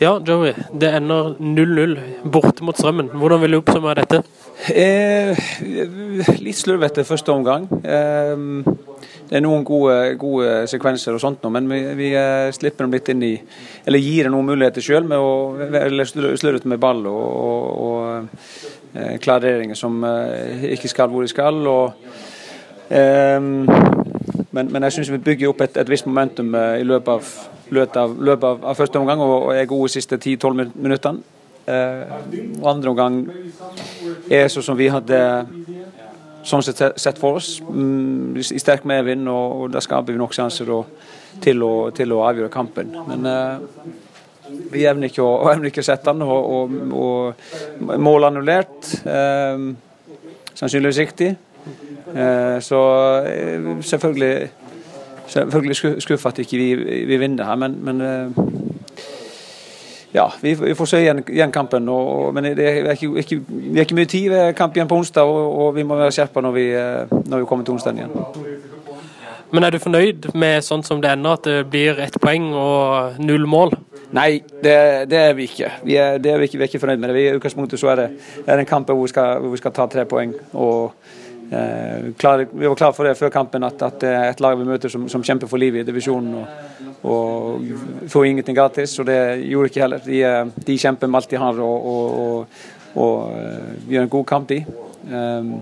Ja, Joey. Det ender 0-0 borte mot Strømmen. Hvordan vil du oppsummere dette? Eh, litt slurvete første omgang. Eh, det er noen gode, gode, sekvenser og sånt nå, men vi, vi eh, slipper dem litt inn i Eller gir dem noen muligheter sjøl med å eller slurvete med ball og, og, og eh, klareringer som eh, ikke skal hvor de skal. og men, men, jeg syns vi bygger opp et, et visst momentum i løpet av løpet av, løpet av, av første omgang og, og er gode siste 10-12 minuttene. Eh, og andre omgang er sånn som vi hadde sånn sett, sett for oss. Mm, I sterk medvind, og, og da skaper vi nok sjanser til, til, å, avgjøre kampen. Men eh, vi evner ikke, å, evner ikke å sette den, og, og, og mål annullert. Eh, sannsynligvis riktig. Eh, så eh, selvfølgelig selvfølgelig skuffa at ikke vi, vi vinner her, men, men eh, ja, vi, vi, får se igjen, igjen kampen. Og, men det er ikke, ikke, vi har ikke mye tid. ved kamp igjen på onsdag, og, og vi må være skjerpa når, når, vi kommer til onsdag igjen. Men er du fornøyd med sånn som det ender, at det blir ett poeng og null mål? Nei, det, det er vi ikke. Vi er, det er vi, ikke, vi er ikke fornøyd med det. I utgangspunktet så er det, er det en kamp hvor vi, skal, hvor vi skal ta tre poeng. og klar, vi var klare for det før kampen, at, at det er et lag vi møter som, som kjemper for livet i divisjonen. Og, og får ingenting gratis, og det gjorde ikke heller. De, eh, de kjemper med alt de har og, og, og, eh, gjør en god kamp, de. Um,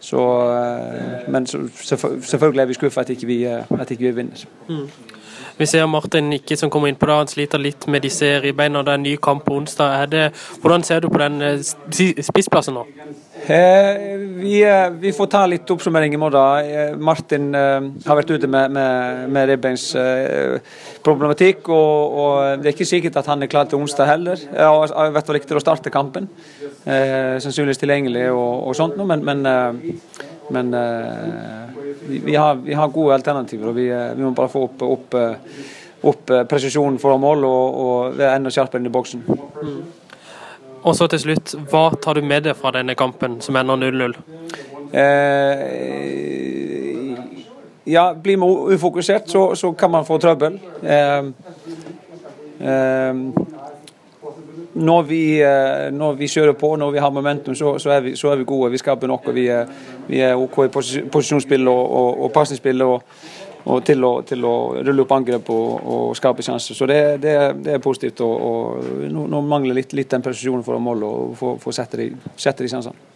så, men selvfølgelig er vi skuffa at, vi, at ikke vi vinner. Mm. Vi ser Martin ikke som kommer inn på det, han sliter litt med disse ribbeina. Det er en ny kamp på onsdag. Det, hvordan ser du på den spissplassen nå? Eh, vi, eh, vi, får ta litt oppsummering i morgen. Eh, Martin har vært ute med, med, med ribbeinsproblematikk. Og, og, det er ikke sikkert at han er klar til onsdag heller. I hvert fall ikke til å starte kampen. sannsynligvis tilgjengelig og, og sånt noe, men, men, men vi, har, vi, har, gode alternativer. og Vi, vi må bare få opp, opp, opp presisjonen foran mål og, og være enda skarpere inn i boksen. Mm. Og så til slutt, hva tar du med deg fra denne kampen som ender 0-0? Eh, ja, blir man ufokusert, så, så, kan man få trøbbel. Eh, eh, når, vi, eh, når vi, kjører på, når vi har momentum, så, så, er, vi, så er, vi, gode. Vi skaper noe. Vi er, vi er OK i posisjonsspill og, og, og pasningsspill. Og, og til å, til å, rulle opp angrep og, og skape sjanser. Så det, det, det, er positivt. og, og Nå, nå mangler litt, litt den presisjonen for å måle og få, få sette de, sjansene.